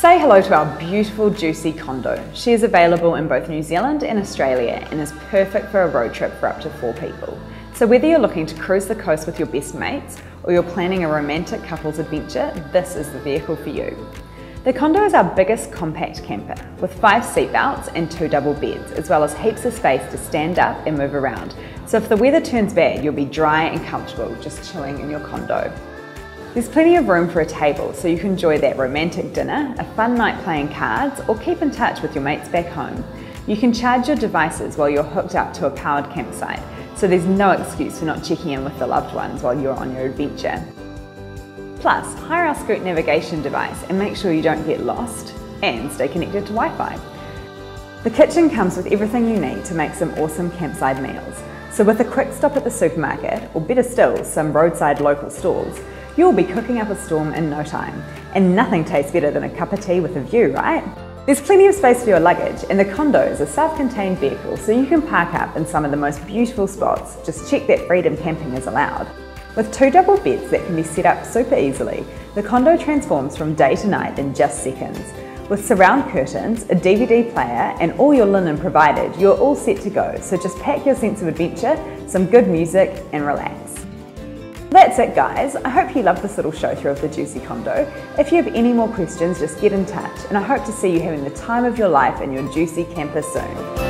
Say hello to our beautiful Jucy condo. She is available in both New Zealand and Australia and is perfect for a road trip for up to four people. So whether you're looking to cruise the coast with your best mates or you're planning a romantic couples adventure, this is the vehicle for you. The condo is our biggest compact camper with five seatbelts and two double beds, as well as heaps of space to stand up and move around. So if the weather turns bad, you'll be dry and comfortable just chilling in your condo. There's plenty of room for a table so you can enjoy that romantic dinner, a fun night playing cards, or keep in touch with your mates back home. You can charge your devices while you're hooked up to a powered campsite, so there's no excuse for not checking in with the loved ones while you're on your adventure. Plus, hire our Scoot navigation device and make sure you don't get lost and stay connected to Wi-Fi. The kitchen comes with everything you need to make some awesome campsite meals. So with a quick stop at the supermarket, or better still, some roadside local stalls, you'll be cooking up a storm in no time. And nothing tastes better than a cup of tea with a view, right? There's plenty of space for your luggage, and the condo is a self-contained vehicle so you can park up in some of the most beautiful spots. Just check that freedom camping is allowed. With two double beds that can be set up super easily, the condo transforms from day to night in just seconds. With surround curtains, a DVD player, and all your linen provided, you're all set to go. So just pack your sense of adventure, some good music, and relax. That's it guys, I hope you loved this little show through of the Jucy Condo. If you have any more questions, just get in touch, and I hope to see you having the time of your life in your Jucy camper soon.